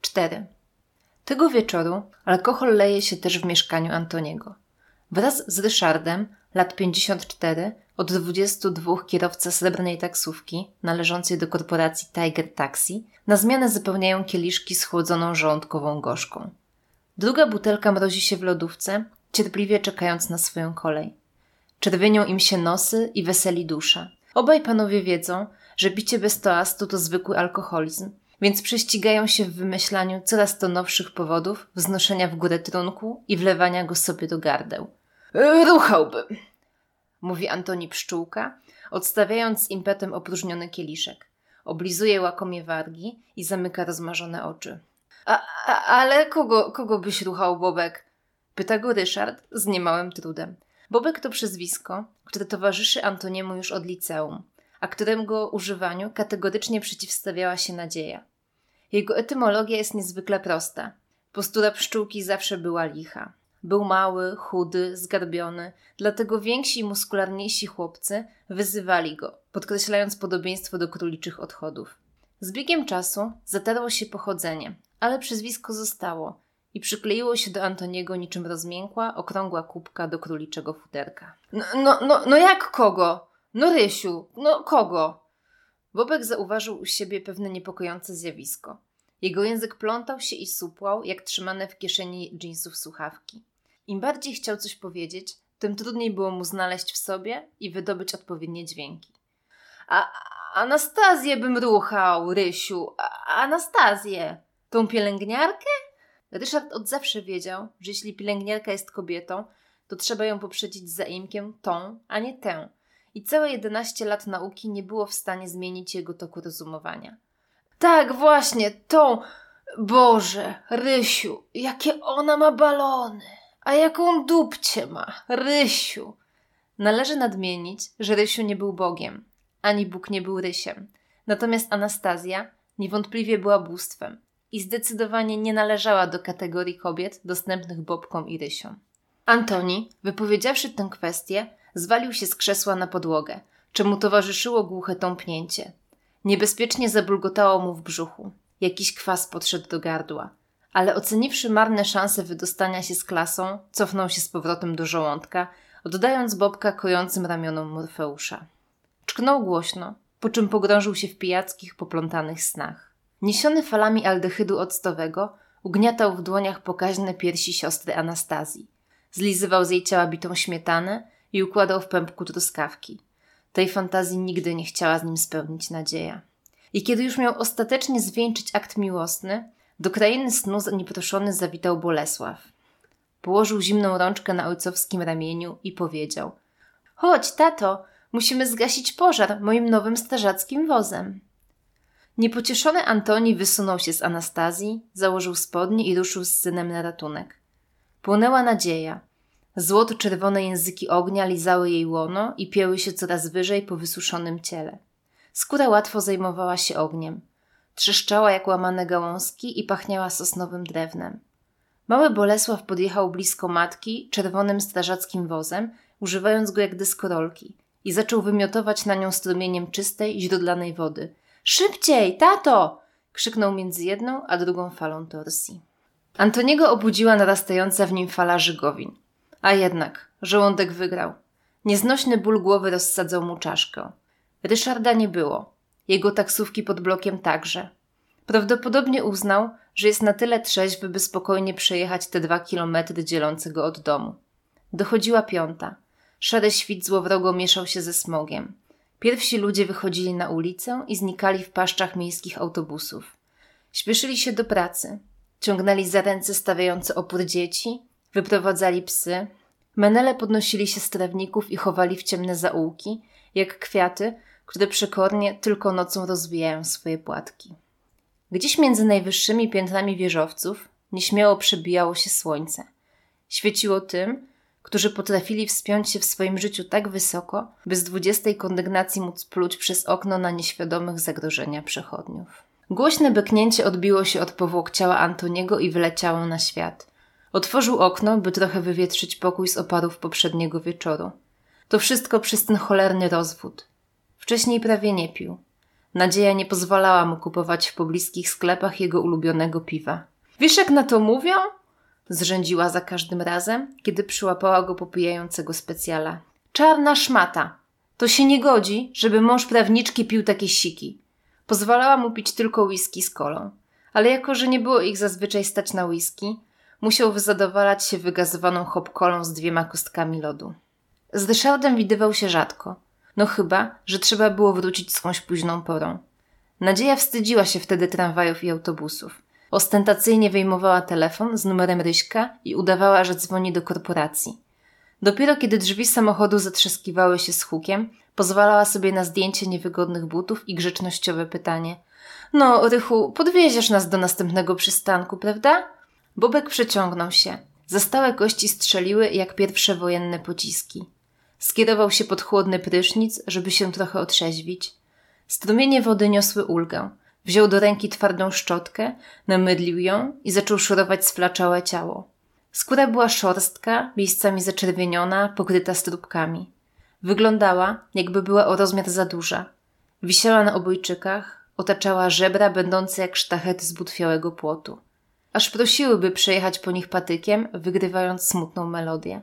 4. Tego wieczoru alkohol leje się też w mieszkaniu Antoniego. Wraz z Ryszardem, lat 54, od 22 kierowca srebrnej taksówki należącej do korporacji Tiger Taxi, na zmianę zapełniają kieliszki z chłodzoną żołądkową gorzką. Druga butelka mrozi się w lodówce, cierpliwie czekając na swoją kolej. Czerwienią im się nosy i weseli dusza. Obaj panowie wiedzą, że bicie bez toastu to zwykły alkoholizm, więc prześcigają się w wymyślaniu coraz to nowszych powodów wznoszenia w górę trunku i wlewania go sobie do gardeł. E, ruchałbym, mówi Antoni Pszczółka, odstawiając z impetem opróżniony kieliszek. Oblizuje łakomie wargi i zamyka rozmarzone oczy. A, a, ale kogo, kogo byś ruchał, Bobek? Pyta go Ryszard z niemałym trudem. Bobek to przezwisko, które towarzyszy Antoniemu już od liceum, a którego używaniu kategorycznie przeciwstawiała się nadzieja. Jego etymologia jest niezwykle prosta. Postura pszczółki zawsze była licha. Był mały, chudy, zgarbiony, dlatego więksi i muskularniejsi chłopcy wyzywali go, podkreślając podobieństwo do króliczych odchodów. Z biegiem czasu zatarło się pochodzenie, ale przyzwisko zostało i przykleiło się do Antoniego niczym rozmiękła, okrągła kubka do króliczego futerka. No, no, no, no jak kogo? No Rysiu, no kogo? Bobek zauważył u siebie pewne niepokojące zjawisko. Jego język plątał się i supłał, jak trzymane w kieszeni dżinsów słuchawki. Im bardziej chciał coś powiedzieć, tym trudniej było mu znaleźć w sobie i wydobyć odpowiednie dźwięki. A Anastazję bym ruchał, Rysiu, Anastazję. Tą pielęgniarkę? Ryszard od zawsze wiedział, że jeśli pielęgniarka jest kobietą, to trzeba ją poprzedzić zaimkiem tą, a nie tę. I całe 11 lat nauki nie było w stanie zmienić jego toku rozumowania. Tak, właśnie, tą. Boże, Rysiu, jakie ona ma balony. A jaką dupcie ma, Rysiu. Należy nadmienić, że Rysiu nie był Bogiem, ani Bóg nie był Rysiem. Natomiast Anastazja niewątpliwie była bóstwem i zdecydowanie nie należała do kategorii kobiet dostępnych Bobkom i Rysiom. Antoni, wypowiedziawszy tę kwestię, zwalił się z krzesła na podłogę, czemu towarzyszyło głuche tąpnięcie. Niebezpiecznie zabulgotało mu w brzuchu. Jakiś kwas podszedł do gardła. Ale oceniwszy marne szanse wydostania się z klasą, cofnął się z powrotem do żołądka, oddając Bobka kojącym ramionom Morfeusza. Czknął głośno, po czym pogrążył się w pijackich, poplątanych snach. Niesiony falami aldehydu octowego, ugniatał w dłoniach pokaźne piersi siostry Anastazji. Zlizywał z jej ciała bitą śmietanę i układał w pępku truskawki. Tej fantazji nigdy nie chciała z nim spełnić nadzieja. I kiedy już miał ostatecznie zwieńczyć akt miłosny, do krainy snu nieproszony zawitał Bolesław. Położył zimną rączkę na ojcowskim ramieniu i powiedział: Chodź, tato, musimy zgasić pożar moim nowym strażackim wozem. Niepocieszony Antoni wysunął się z Anastazji, założył spodnie i ruszył z synem na ratunek. Płonęła nadzieja. Złoto-czerwone języki ognia lizały jej łono i pieły się coraz wyżej po wysuszonym ciele. Skóra łatwo zajmowała się ogniem. Trzeszczała jak łamane gałązki i pachniała sosnowym drewnem. Mały Bolesław podjechał blisko matki czerwonym strażackim wozem, używając go jak deskorolki i zaczął wymiotować na nią strumieniem czystej, źródlanej wody. Szybciej, tato! krzyknął między jedną a drugą falą torsji. Antoniego obudziła narastająca w nim fala żygowin. A jednak, żołądek wygrał. Nieznośny ból głowy rozsadzał mu czaszkę. Ryszarda nie było. Jego taksówki pod blokiem także. Prawdopodobnie uznał, że jest na tyle trzeźwy, by spokojnie przejechać te dwa kilometry dzielące go od domu. Dochodziła piąta. Szary świt złowrogo mieszał się ze smogiem. Pierwsi ludzie wychodzili na ulicę i znikali w paszczach miejskich autobusów. Śpieszyli się do pracy. Ciągnęli za ręce stawiające opór dzieci, wyprowadzali psy. Menele podnosili się z trawników i chowali w ciemne zaułki, jak kwiaty, które przekornie tylko nocą rozwijają swoje płatki. Gdzieś między najwyższymi piętrami wieżowców nieśmiało przebijało się słońce. Świeciło tym, którzy potrafili wspiąć się w swoim życiu tak wysoko, by z dwudziestej kondygnacji móc pluć przez okno na nieświadomych zagrożenia przechodniów. Głośne beknięcie odbiło się od powłok ciała Antoniego i wyleciało na świat. Otworzył okno, by trochę wywietrzyć pokój z oparów poprzedniego wieczoru. To wszystko przez ten cholerny rozwód. Wcześniej prawie nie pił. Nadzieja nie pozwalała mu kupować w pobliskich sklepach jego ulubionego piwa. Wiesz, jak na to mówią? Zrzędziła za każdym razem, kiedy przyłapała go popijającego specjala. Czarna szmata. To się nie godzi, żeby mąż prawniczki pił takie siki. Pozwalała mu pić tylko whisky z kolą. Ale jako, że nie było ich zazwyczaj stać na whisky, musiał wyzadowalać się wygazowaną hopkolą z dwiema kostkami lodu. Z Ryszardem widywał się rzadko. No chyba, że trzeba było wrócić skądś późną porą. Nadzieja wstydziła się wtedy tramwajów i autobusów. Ostentacyjnie wyjmowała telefon z numerem Ryśka i udawała, że dzwoni do korporacji. Dopiero kiedy drzwi samochodu zatrzaskiwały się z hukiem, pozwalała sobie na zdjęcie niewygodnych butów i grzecznościowe pytanie. No, Rychu, podwieziesz nas do następnego przystanku, prawda? Bobek przeciągnął się. Zastałe kości strzeliły jak pierwsze wojenne pociski. Skierował się pod chłodny prysznic, żeby się trochę otrzeźwić. Strumienie wody niosły ulgę. Wziął do ręki twardą szczotkę, namydlił ją i zaczął szorować sflaczałe ciało. Skóra była szorstka, miejscami zaczerwieniona, pokryta strubkami. Wyglądała, jakby była o rozmiar za duża. Wisiała na obojczykach, otaczała żebra będące jak sztachety z butwiałego płotu. Aż prosiłyby przejechać po nich patykiem, wygrywając smutną melodię.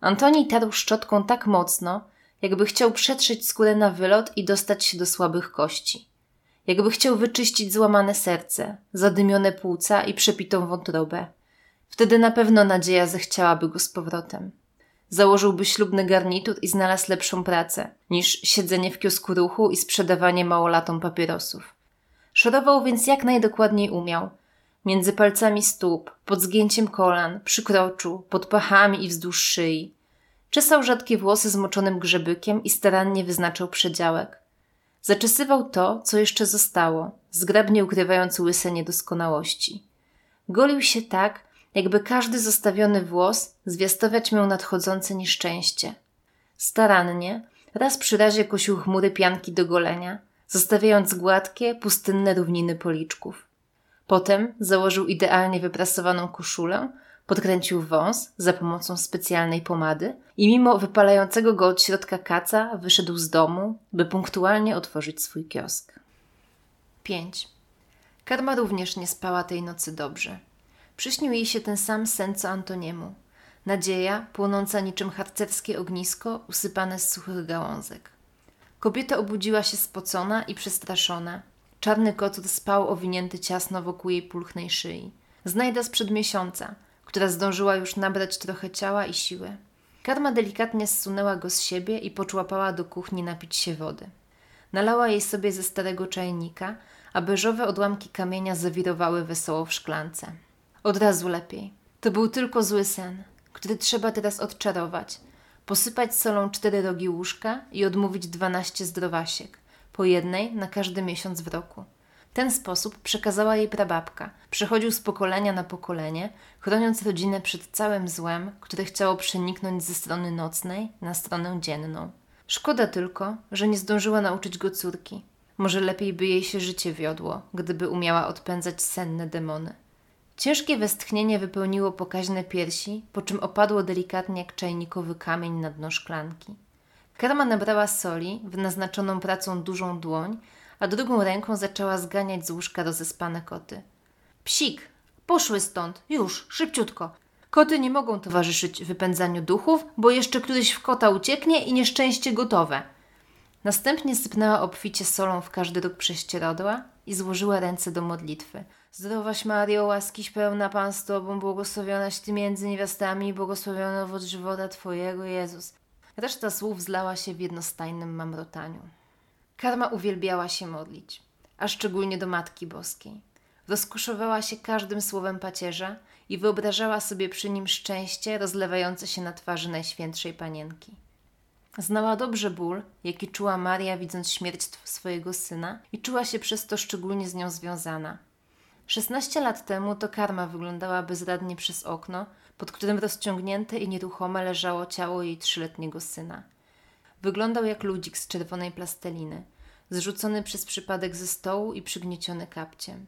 Antoni tarł szczotką tak mocno, jakby chciał przetrzeć skórę na wylot i dostać się do słabych kości. Jakby chciał wyczyścić złamane serce, zadymione płuca i przepitą wątrobę. Wtedy na pewno nadzieja zechciałaby go z powrotem. Założyłby ślubny garnitur i znalazł lepszą pracę niż siedzenie w kiosku ruchu i sprzedawanie małolatom papierosów. Szorował więc jak najdokładniej umiał. Między palcami stóp, pod zgięciem kolan, przy kroczu, pod pachami i wzdłuż szyi. Czesał rzadkie włosy zmoczonym grzebykiem i starannie wyznaczał przedziałek. Zaczesywał to, co jeszcze zostało, zgrabnie ukrywając łyse niedoskonałości. Golił się tak, jakby każdy zostawiony włos zwiastować miał nadchodzące nieszczęście. Starannie, raz przy razie kosił chmury pianki do golenia, zostawiając gładkie, pustynne równiny policzków. Potem założył idealnie wyprasowaną koszulę, podkręcił wąs za pomocą specjalnej pomady i mimo wypalającego go od środka kaca wyszedł z domu, by punktualnie otworzyć swój kiosk. 5. Karma również nie spała tej nocy dobrze. Przyśnił jej się ten sam sen co Antoniemu. Nadzieja, płonąca niczym harcerskie ognisko, usypane z suchych gałązek. Kobieta obudziła się spocona i przestraszona. Czarny kocur spał owinięty ciasno wokół jej pulchnej szyi. Znajda sprzed miesiąca, która zdążyła już nabrać trochę ciała i siły. Karma delikatnie zsunęła go z siebie i poczłapała do kuchni napić się wody. Nalała jej sobie ze starego czajnika, a beżowe odłamki kamienia zawirowały wesoło w szklance. Od razu lepiej. To był tylko zły sen, który trzeba teraz odczarować. Posypać solą cztery rogi łóżka i odmówić dwanaście zdrowasiek, po jednej na każdy miesiąc w roku. Ten sposób przekazała jej prababka. Przechodził z pokolenia na pokolenie, chroniąc rodzinę przed całym złem, które chciało przeniknąć ze strony nocnej na stronę dzienną. Szkoda tylko, że nie zdążyła nauczyć go córki. Może lepiej by jej się życie wiodło, gdyby umiała odpędzać senne demony. Ciężkie westchnienie wypełniło pokaźne piersi, po czym opadło delikatnie jak czajnikowy kamień na dno szklanki. Karma nabrała soli w naznaczoną pracą dużą dłoń, a drugą ręką zaczęła zganiać z łóżka rozespane koty. Psik! Poszły stąd! Już! Szybciutko! Koty nie mogą towarzyszyć wypędzaniu duchów, bo jeszcze któryś w kota ucieknie i nieszczęście gotowe. Następnie sypnęła obficie solą w każdy róg prześcieradła i złożyła ręce do modlitwy – Zdrowaś Mario, łaskiś pełna Pan z Tobą, błogosławionaś Ty między niewiastami, błogosławiony owoc żywota Twojego, Jezus. Reszta słów zlała się w jednostajnym mamrotaniu. Karma uwielbiała się modlić, a szczególnie do Matki Boskiej. Rozkoszowała się każdym słowem pacierza i wyobrażała sobie przy nim szczęście rozlewające się na twarzy Najświętszej Panienki. Znała dobrze ból, jaki czuła Maria, widząc śmierć swojego syna, i czuła się przez to szczególnie z nią związana – 16 lat temu to karma wyglądała bezradnie przez okno, pod którym rozciągnięte i nieruchome leżało ciało jej trzyletniego syna. Wyglądał jak ludzik z czerwonej plasteliny, zrzucony przez przypadek ze stołu i przygnieciony kapciem.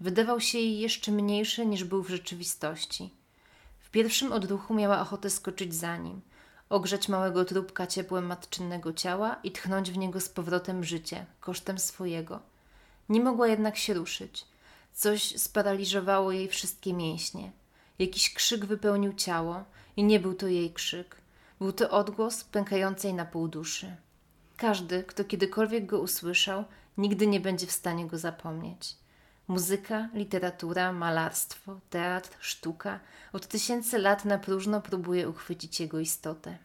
Wydawał się jej jeszcze mniejszy niż był w rzeczywistości. W pierwszym odruchu miała ochotę skoczyć za nim, ogrzeć małego trupka ciepłem matczynnego ciała i tchnąć w niego z powrotem życie, kosztem swojego. Nie mogła jednak się ruszyć. Coś sparaliżowało jej wszystkie mięśnie. Jakiś krzyk wypełnił ciało i nie był to jej krzyk. Był to odgłos pękającej na pół duszy. Każdy, kto kiedykolwiek go usłyszał, nigdy nie będzie w stanie go zapomnieć. Muzyka, literatura, malarstwo, teatr, sztuka od tysięcy lat na próżno próbuje uchwycić jego istotę.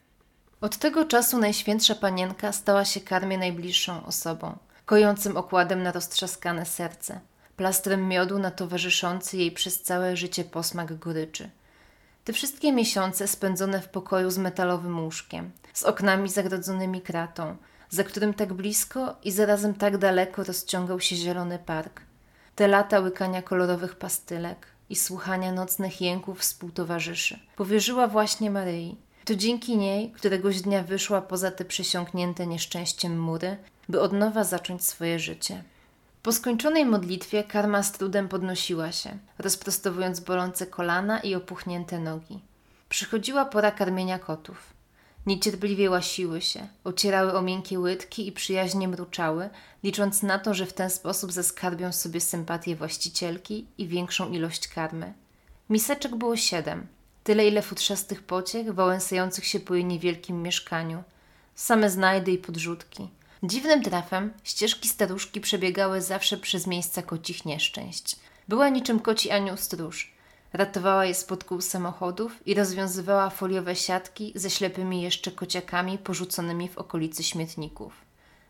Od tego czasu Najświętsza Panienka stała się karmie najbliższą osobą, kojącym okładem na roztrzaskane serce, plastrem miodu na towarzyszący jej przez całe życie posmak goryczy. Te wszystkie miesiące spędzone w pokoju z metalowym łóżkiem, z oknami zagrodzonymi kratą, za którym tak blisko i zarazem tak daleko rozciągał się zielony park – te lata łykania kolorowych pastylek i słuchania nocnych jęków współtowarzyszy powierzyła właśnie Maryi. To dzięki niej któregoś dnia wyszła poza te przesiąknięte nieszczęściem mury, by od nowa zacząć swoje życie. Po skończonej modlitwie karma z trudem podnosiła się, rozprostowując bolące kolana i opuchnięte nogi. Przychodziła pora karmienia kotów. Niecierpliwie łasiły się, ocierały o miękkie łydki i przyjaźnie mruczały, licząc na to, że w ten sposób zaskarbią sobie sympatię właścicielki i większą ilość karmy. Miseczek było siedem, tyle ile futrzastych pociech wałęsających się po jej niewielkim mieszkaniu. Same znajdy i podrzutki. Dziwnym trafem ścieżki staruszki przebiegały zawsze przez miejsca kocich nieszczęść. Była niczym koci anioł stróż – Ratowała je spod kół samochodów i rozwiązywała foliowe siatki ze ślepymi jeszcze kociakami porzuconymi w okolicy śmietników.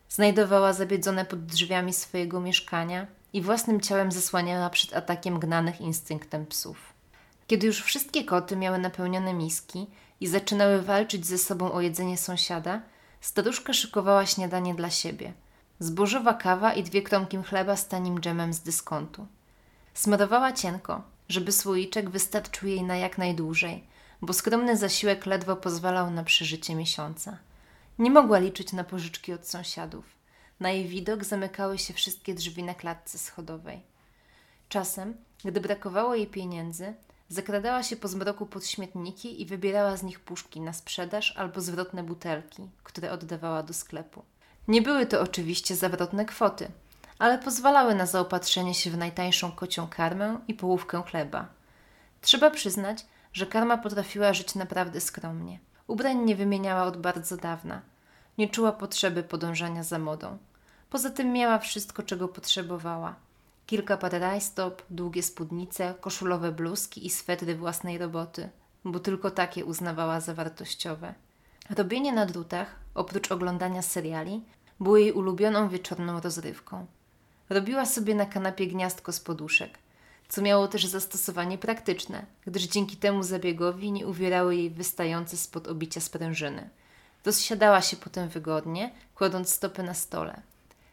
Znajdowała zabiedzone pod drzwiami swojego mieszkania i własnym ciałem zasłaniała przed atakiem gnanych instynktem psów. Kiedy już wszystkie koty miały napełnione miski i zaczynały walczyć ze sobą o jedzenie sąsiada, staruszka szykowała śniadanie dla siebie. Zbożowa kawa i dwie kromki chleba z tanim dżemem z dyskontu. Smarowała cienko, żeby słoiczek wystarczył jej na jak najdłużej, bo skromny zasiłek ledwo pozwalał na przeżycie miesiąca. Nie mogła liczyć na pożyczki od sąsiadów. Na jej widok zamykały się wszystkie drzwi na klatce schodowej. Czasem, gdy brakowało jej pieniędzy, zakradała się po zmroku pod śmietniki i wybierała z nich puszki na sprzedaż albo zwrotne butelki, które oddawała do sklepu. Nie były to oczywiście zawrotne kwoty – ale pozwalały na zaopatrzenie się w najtańszą kocią karmę i połówkę chleba. Trzeba przyznać, że karma potrafiła żyć naprawdę skromnie. Ubrań nie wymieniała od bardzo dawna. Nie czuła potrzeby podążania za modą. Poza tym miała wszystko, czego potrzebowała. Kilka par rajstop, długie spódnice, koszulowe bluzki i swetry własnej roboty, bo tylko takie uznawała za wartościowe. Robienie na drutach, oprócz oglądania seriali, było jej ulubioną wieczorną rozrywką. Robiła sobie na kanapie gniazdko z poduszek, co miało też zastosowanie praktyczne, gdyż dzięki temu zabiegowi nie uwierały jej wystające spod obicia sprężyny. Rozsiadała się potem wygodnie, kładąc stopy na stole.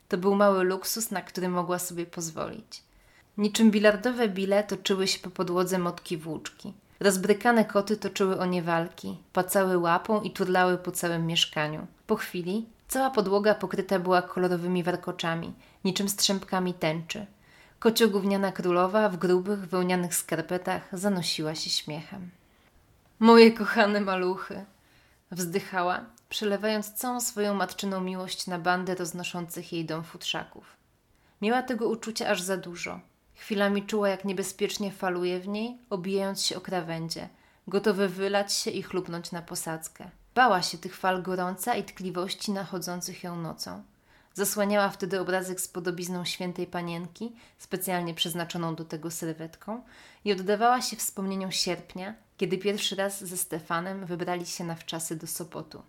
To był mały luksus, na który mogła sobie pozwolić. Niczym bilardowe bile toczyły się po podłodze motki włóczki. Rozbrykane koty toczyły o nie walki, pacały łapą i turlały po całym mieszkaniu. Po chwili Cała podłoga pokryta była kolorowymi warkoczami, niczym strzępkami tęczy. Kociogówniana królowa w grubych, wełnianych skarpetach zanosiła się śmiechem. Moje kochane maluchy! Wzdychała, przelewając całą swoją matczyną miłość na bandę roznoszących jej dom futrzaków. Miała tego uczucia aż za dużo. Chwilami czuła, jak niebezpiecznie faluje w niej, obijając się o krawędzie, gotowe wylać się i chlupnąć na posadzkę. Bała się tych fal gorąca i tkliwości nachodzących ją nocą. Zasłaniała wtedy obrazek z podobizną świętej panienki, specjalnie przeznaczoną do tego sylwetką, i oddawała się wspomnieniom sierpnia, kiedy pierwszy raz ze Stefanem wybrali się na wczasy do Sopotu.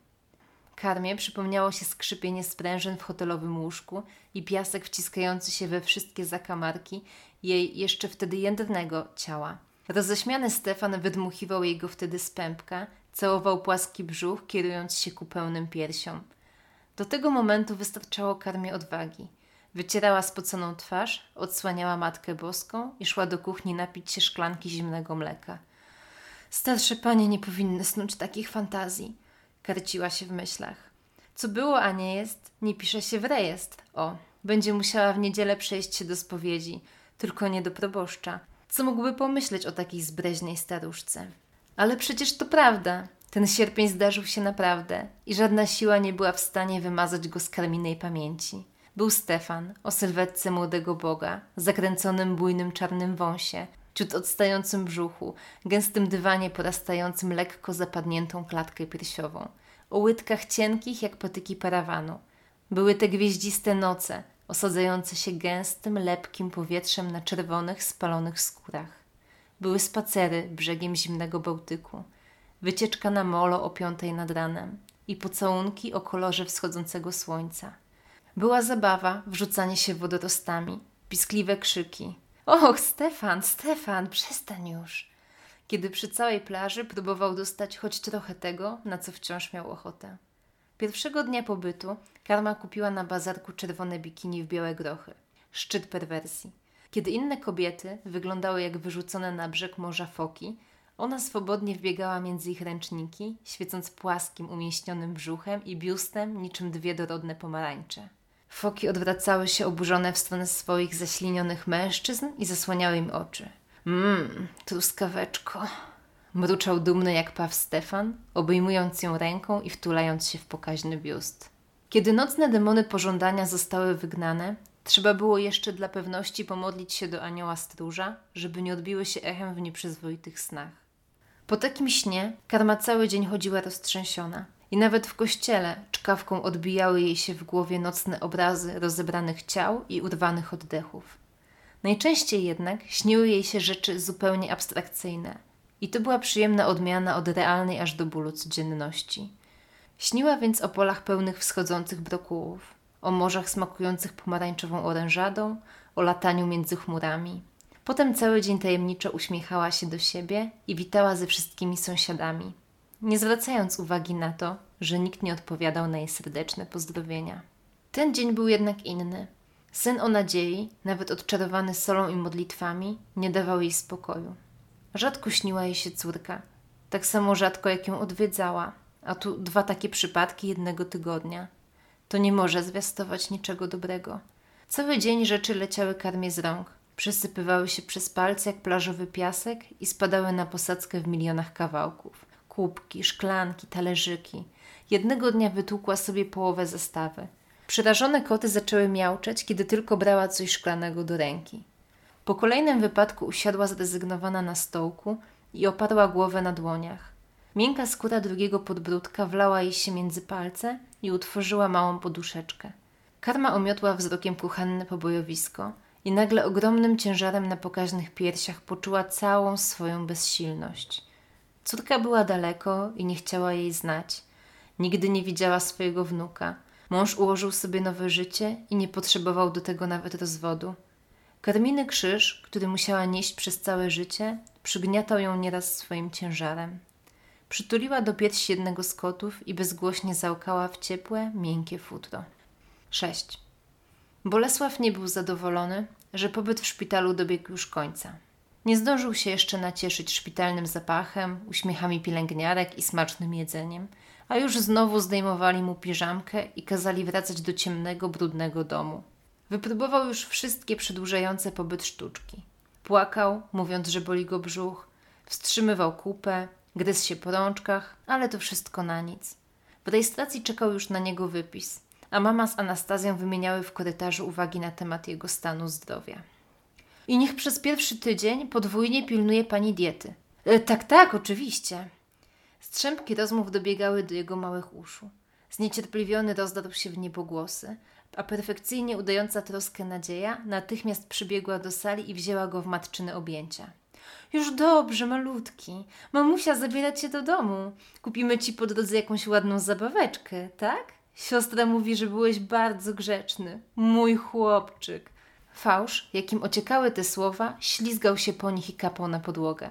Karmie przypomniało się skrzypienie sprężyn w hotelowym łóżku i piasek wciskający się we wszystkie zakamarki jej jeszcze wtedy jędrnego ciała. Roześmiany Stefan wydmuchiwał jego wtedy z pępka, Całował płaski brzuch, kierując się ku pełnym piersiom. Do tego momentu wystarczało karmie odwagi. Wycierała spoconą twarz, odsłaniała Matkę Boską i szła do kuchni napić się szklanki zimnego mleka. Starsze panie nie powinny snuć takich fantazji, karciła się w myślach. Co było, a nie jest, nie pisze się w rejestr. O, będzie musiała w niedzielę przejść się do spowiedzi, tylko nie do proboszcza. Co mógłby pomyśleć o takiej zbreźnej staruszce? Ale przecież to prawda. Ten sierpień zdarzył się naprawdę i żadna siła nie była w stanie wymazać go z karminej pamięci. Był Stefan o sylwetce młodego boga, zakręconym bujnym czarnym wąsie, ciut odstającym brzuchu, gęstym dywanie porastającym lekko zapadniętą klatkę piersiową, o łydkach cienkich jak potyki parawanu. Były te gwieździste noce, osadzające się gęstym, lepkim powietrzem na czerwonych, spalonych skórach. Były spacery brzegiem zimnego Bałtyku, wycieczka na molo o piątej nad ranem i pocałunki o kolorze wschodzącego słońca. Była zabawa, wrzucanie się wodorostami, piskliwe krzyki. Och, Stefan, Stefan, przestań już! Kiedy przy całej plaży próbował dostać choć trochę tego, na co wciąż miał ochotę. Pierwszego dnia pobytu Karma kupiła na bazarku czerwone bikini w białe grochy. Szczyt perwersji. Kiedy inne kobiety wyglądały jak wyrzucone na brzeg morza foki, ona swobodnie wbiegała między ich ręczniki, świecąc płaskim, umieśnionym brzuchem i biustem niczym dwie dorodne pomarańcze. Foki odwracały się oburzone w stronę swoich zaślinionych mężczyzn i zasłaniały im oczy. Mmm, truskaweczko. Mruczał dumny jak paw Stefan, obejmując ją ręką i wtulając się w pokaźny biust. Kiedy nocne demony pożądania zostały wygnane, trzeba było jeszcze dla pewności pomodlić się do anioła stróża, żeby nie odbiły się echem w nieprzyzwoitych snach. Po takim śnie karma cały dzień chodziła roztrzęsiona i nawet w kościele czkawką odbijały jej się w głowie nocne obrazy rozebranych ciał i urwanych oddechów. Najczęściej jednak śniły jej się rzeczy zupełnie abstrakcyjne i to była przyjemna odmiana od realnej aż do bólu codzienności. Śniła więc o polach pełnych wschodzących brokułów, o morzach smakujących pomarańczową orężadą, o lataniu między chmurami. Potem cały dzień tajemniczo uśmiechała się do siebie i witała ze wszystkimi sąsiadami, nie zwracając uwagi na to, że nikt nie odpowiadał na jej serdeczne pozdrowienia. Ten dzień był jednak inny. Sen o nadziei, nawet odczarowany solą i modlitwami, nie dawał jej spokoju. Rzadko śniła jej się córka, tak samo rzadko jak ją odwiedzała, a tu dwa takie przypadki jednego tygodnia. To nie może zwiastować niczego dobrego. Cały dzień rzeczy leciały karmie z rąk, przesypywały się przez palce jak plażowy piasek i spadały na posadzkę w milionach kawałków. Kubki, szklanki, talerzyki. Jednego dnia wytłukła sobie połowę zestawy. Przerażone koty zaczęły miauczeć, kiedy tylko brała coś szklanego do ręki. Po kolejnym wypadku usiadła zrezygnowana na stołku i oparła głowę na dłoniach. Miękka skóra drugiego podbródka wlała jej się między palce i utworzyła małą poduszeczkę. Karma omiotła wzrokiem kuchenne pobojowisko i nagle ogromnym ciężarem na pokaźnych piersiach poczuła całą swoją bezsilność. Córka była daleko i nie chciała jej znać. Nigdy nie widziała swojego wnuka. Mąż ułożył sobie nowe życie i nie potrzebował do tego nawet rozwodu. Karminy krzyż, który musiała nieść przez całe życie, przygniatał ją nieraz swoim ciężarem. Przytuliła do piersi jednego z kotów i bezgłośnie załkała w ciepłe, miękkie futro. 6. Bolesław nie był zadowolony, że pobyt w szpitalu dobiegł już końca. Nie zdążył się jeszcze nacieszyć szpitalnym zapachem, uśmiechami pielęgniarek i smacznym jedzeniem, a już znowu zdejmowali mu piżamkę i kazali wracać do ciemnego, brudnego domu. Wypróbował już wszystkie przedłużające pobyt sztuczki. Płakał, mówiąc, że boli go brzuch, wstrzymywał kupę, gryzł się po rączkach, ale to wszystko na nic. W rejestracji czekał już na niego wypis, a mama z Anastazją wymieniały w korytarzu uwagi na temat jego stanu zdrowia. I niech przez pierwszy tydzień podwójnie pilnuje pani diety. E, tak, tak, oczywiście. Strzępki rozmów dobiegały do jego małych uszu. Zniecierpliwiony rozdarł się w niebogłosy, a perfekcyjnie udająca troskę nadzieja natychmiast przybiegła do sali i wzięła go w matczyne objęcia. Już dobrze, malutki. Mamusia zabiera cię do domu. Kupimy ci po drodze jakąś ładną zabaweczkę, tak? Siostra mówi, że byłeś bardzo grzeczny. Mój chłopczyk. Fałsz, jakim ociekały te słowa, ślizgał się po nich i kapał na podłogę.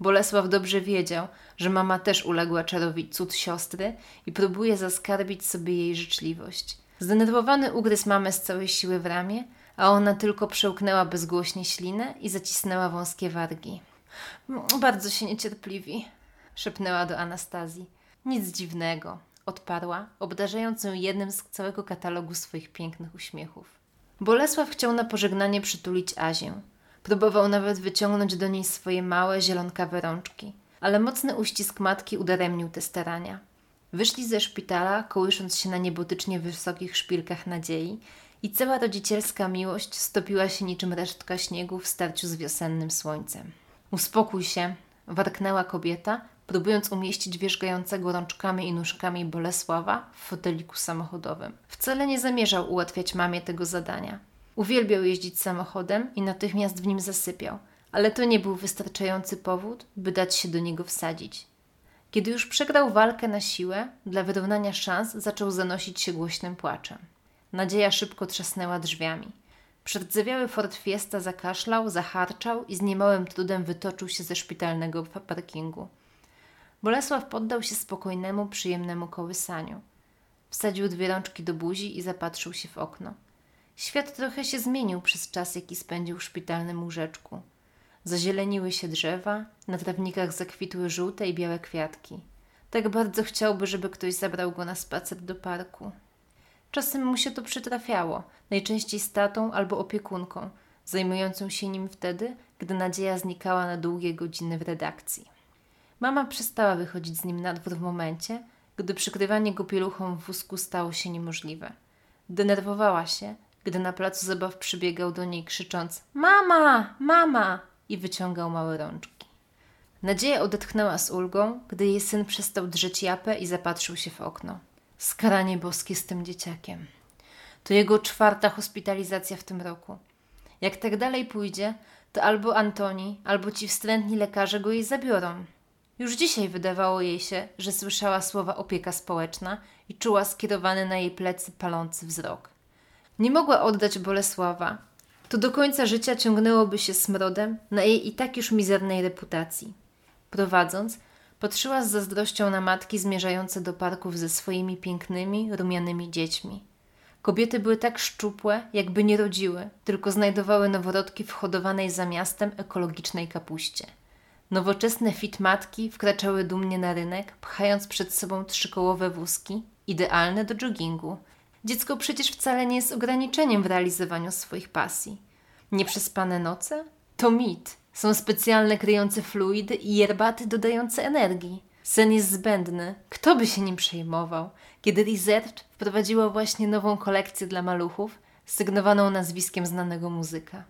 Bolesław dobrze wiedział, że mama też uległa czarowi cud siostry i próbuje zaskarbić sobie jej życzliwość. Zdenerwowany ugryzł mamę z całej siły w ramię, a ona tylko przełknęła bezgłośnie ślinę i zacisnęła wąskie wargi. Bardzo się niecierpliwi, szepnęła do Anastazji. Nic dziwnego, odparła, obdarzając ją jednym z całego katalogu swoich pięknych uśmiechów. Bolesław chciał na pożegnanie przytulić Azię. Próbował nawet wyciągnąć do niej swoje małe, zielonkawe rączki. ale mocny uścisk matki udaremnił te starania. Wyszli ze szpitala, kołysząc się na niebotycznie wysokich szpilkach nadziei i cała rodzicielska miłość stopiła się niczym resztka śniegu w starciu z wiosennym słońcem. Uspokój się, warknęła kobieta, próbując umieścić wierzgającego rączkami i nóżkami Bolesława w foteliku samochodowym. Wcale nie zamierzał ułatwiać mamie tego zadania. Uwielbiał jeździć samochodem i natychmiast w nim zasypiał, ale to nie był wystarczający powód, by dać się do niego wsadzić. Kiedy już przegrał walkę na siłę, dla wyrównania szans zaczął zanosić się głośnym płaczem. Nadzieja szybko trzasnęła drzwiami. Przerdzewiały Ford Fiesta zakaszlał, zaharczał i z niemałym trudem wytoczył się ze szpitalnego parkingu. Bolesław poddał się spokojnemu, przyjemnemu kołysaniu. Wsadził dwie rączki do buzi i zapatrzył się w okno. Świat trochę się zmienił przez czas, jaki spędził w szpitalnym łóżeczku. Zazieleniły się drzewa, na trawnikach zakwitły żółte i białe kwiatki. Tak bardzo chciałby, żeby ktoś zabrał go na spacer do parku. Czasem mu się to przytrafiało, najczęściej z tatą albo opiekunką, zajmującą się nim wtedy, gdy nadzieja znikała na długie godziny w redakcji. Mama przestała wychodzić z nim na dwór w momencie, gdy przykrywanie go pieluchą w wózku stało się niemożliwe. Denerwowała się, gdy na placu zabaw przybiegał do niej krzycząc Mama! Mama! i wyciągał małe rączki. Nadzieja odetchnęła z ulgą, gdy jej syn przestał drzeć japę i zapatrzył się w okno. Skaranie boskie z tym dzieciakiem. To jego czwarta hospitalizacja w tym roku. Jak tak dalej pójdzie, to albo Antoni, albo ci wstrętni lekarze go jej zabiorą. Już dzisiaj wydawało jej się, że słyszała słowa opieka społeczna i czuła skierowany na jej plecy palący wzrok. Nie mogła oddać Bolesława. To do końca życia ciągnęłoby się smrodem na jej i tak już mizernej reputacji. Prowadząc, patrzyła z zazdrością na matki zmierzające do parków ze swoimi pięknymi, rumianymi dziećmi. Kobiety były tak szczupłe, jakby nie rodziły, tylko znajdowały noworodki w hodowanej za miastem ekologicznej kapuście. Nowoczesne fit matki wkraczały dumnie na rynek, pchając przed sobą trzykołowe wózki, idealne do joggingu. Dziecko przecież wcale nie jest ograniczeniem w realizowaniu swoich pasji. Nieprzespane noce? To mit. Są specjalne kryjące fluidy i yerbaty dodające energii. Sen jest zbędny. Kto by się nim przejmował? Kiedy Reserve wprowadziła właśnie nową kolekcję dla maluchów, sygnowaną nazwiskiem znanego muzyka.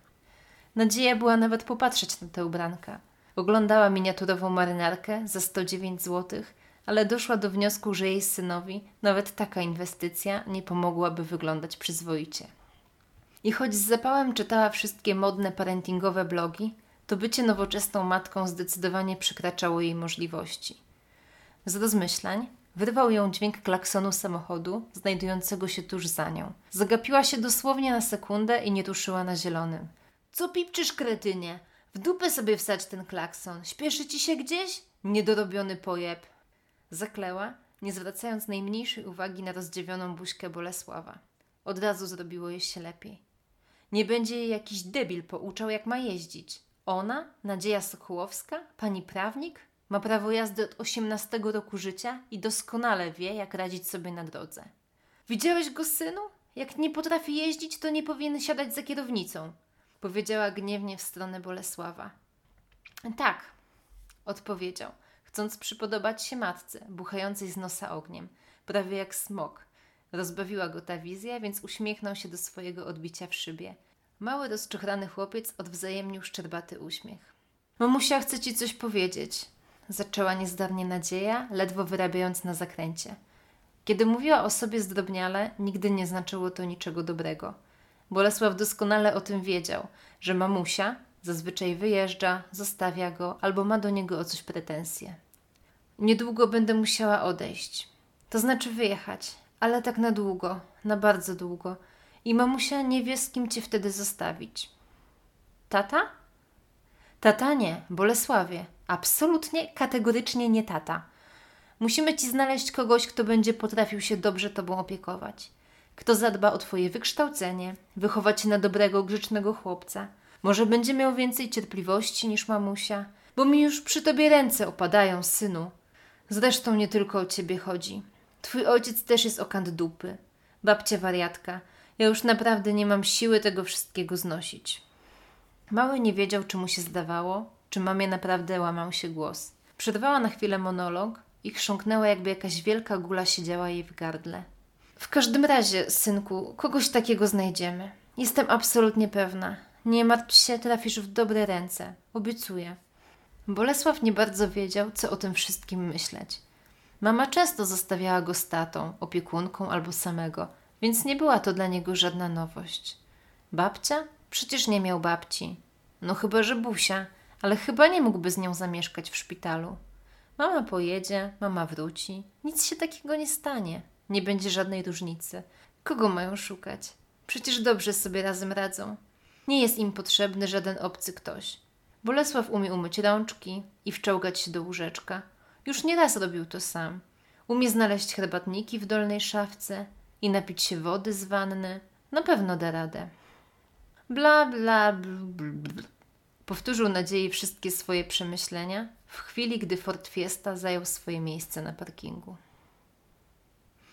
Nadzieja była nawet popatrzeć na tę ubranka. Oglądała miniaturową marynarkę za 109 zł, ale doszła do wniosku, że jej synowi nawet taka inwestycja nie pomogłaby wyglądać przyzwoicie. I choć z zapałem czytała wszystkie modne parentingowe blogi, to bycie nowoczesną matką zdecydowanie przekraczało jej możliwości. Z rozmyślań wyrwał ją dźwięk klaksonu samochodu znajdującego się tuż za nią. Zagapiła się dosłownie na sekundę i nie ruszyła na zielonym. Co pipczysz, kretynie? W dupę sobie wsać ten klakson. Śpieszy ci się gdzieś? Niedorobiony pojeb. Zakleła, nie zwracając najmniejszej uwagi na rozdziewioną buźkę Bolesława. Od razu zrobiło jej się lepiej. Nie będzie jej jakiś debil pouczał, jak ma jeździć. Ona, Nadzieja Sokołowska, pani prawnik, ma prawo jazdy od 18 roku życia i doskonale wie, jak radzić sobie na drodze. Widziałeś go, synu? Jak nie potrafi jeździć, to nie powinien siadać za kierownicą powiedziała gniewnie w stronę Bolesława. Tak, odpowiedział, chcąc przypodobać się matce, buchającej z nosa ogniem, prawie jak smok. Rozbawiła go ta wizja, więc uśmiechnął się do swojego odbicia w szybie. Mały, rozczochrany chłopiec odwzajemnił szczerbaty uśmiech. Mamusia chce ci coś powiedzieć, zaczęła niezdarnie nadzieja, ledwo wyrabiając na zakręcie. Kiedy mówiła o sobie zdrobniale, nigdy nie znaczyło to niczego dobrego. Bolesław doskonale o tym wiedział, że mamusia zazwyczaj wyjeżdża, zostawia go albo ma do niego o coś pretensje. Niedługo będę musiała odejść. To znaczy wyjechać, ale tak na długo, na bardzo długo. I mamusia nie wie, z kim cię wtedy zostawić. Tata? Tata nie, Bolesławie. Absolutnie, kategorycznie nie tata. Musimy ci znaleźć kogoś, kto będzie potrafił się dobrze tobą opiekować kto zadba o Twoje wykształcenie, wychowa Cię na dobrego, grzecznego chłopca. Może będzie miał więcej cierpliwości niż mamusia, bo mi już przy Tobie ręce opadają, synu. Zresztą nie tylko o Ciebie chodzi. Twój ojciec też jest okant dupy. Babcia wariatka. Ja już naprawdę nie mam siły tego wszystkiego znosić. Mały nie wiedział, czy mu się zdawało, czy mamie naprawdę łamał się głos. Przerwała na chwilę monolog i chrząknęła, jakby jakaś wielka gula siedziała jej w gardle. W każdym razie, synku, kogoś takiego znajdziemy. Jestem absolutnie pewna. Nie martw się, trafisz w dobre ręce. Obiecuję. Bolesław nie bardzo wiedział, co o tym wszystkim myśleć. Mama często zostawiała go z tatą, opiekunką albo samego, więc nie była to dla niego żadna nowość. Babcia? Przecież nie miał babci. No chyba, że Busia, ale chyba nie mógłby z nią zamieszkać w szpitalu. Mama pojedzie, mama wróci. Nic się takiego nie stanie. Nie będzie żadnej różnicy. Kogo mają szukać? Przecież dobrze sobie razem radzą. Nie jest im potrzebny żaden obcy ktoś. Bolesław umie umyć rączki i wczołgać się do łóżeczka. Już nieraz robił to sam. Umie znaleźć herbatniki w dolnej szafce i napić się wody z wanny. Na pewno da radę. Bla, bla, bla, bla. Powtórzył nadziei wszystkie swoje przemyślenia w chwili, gdy Ford Fiesta zajął swoje miejsce na parkingu.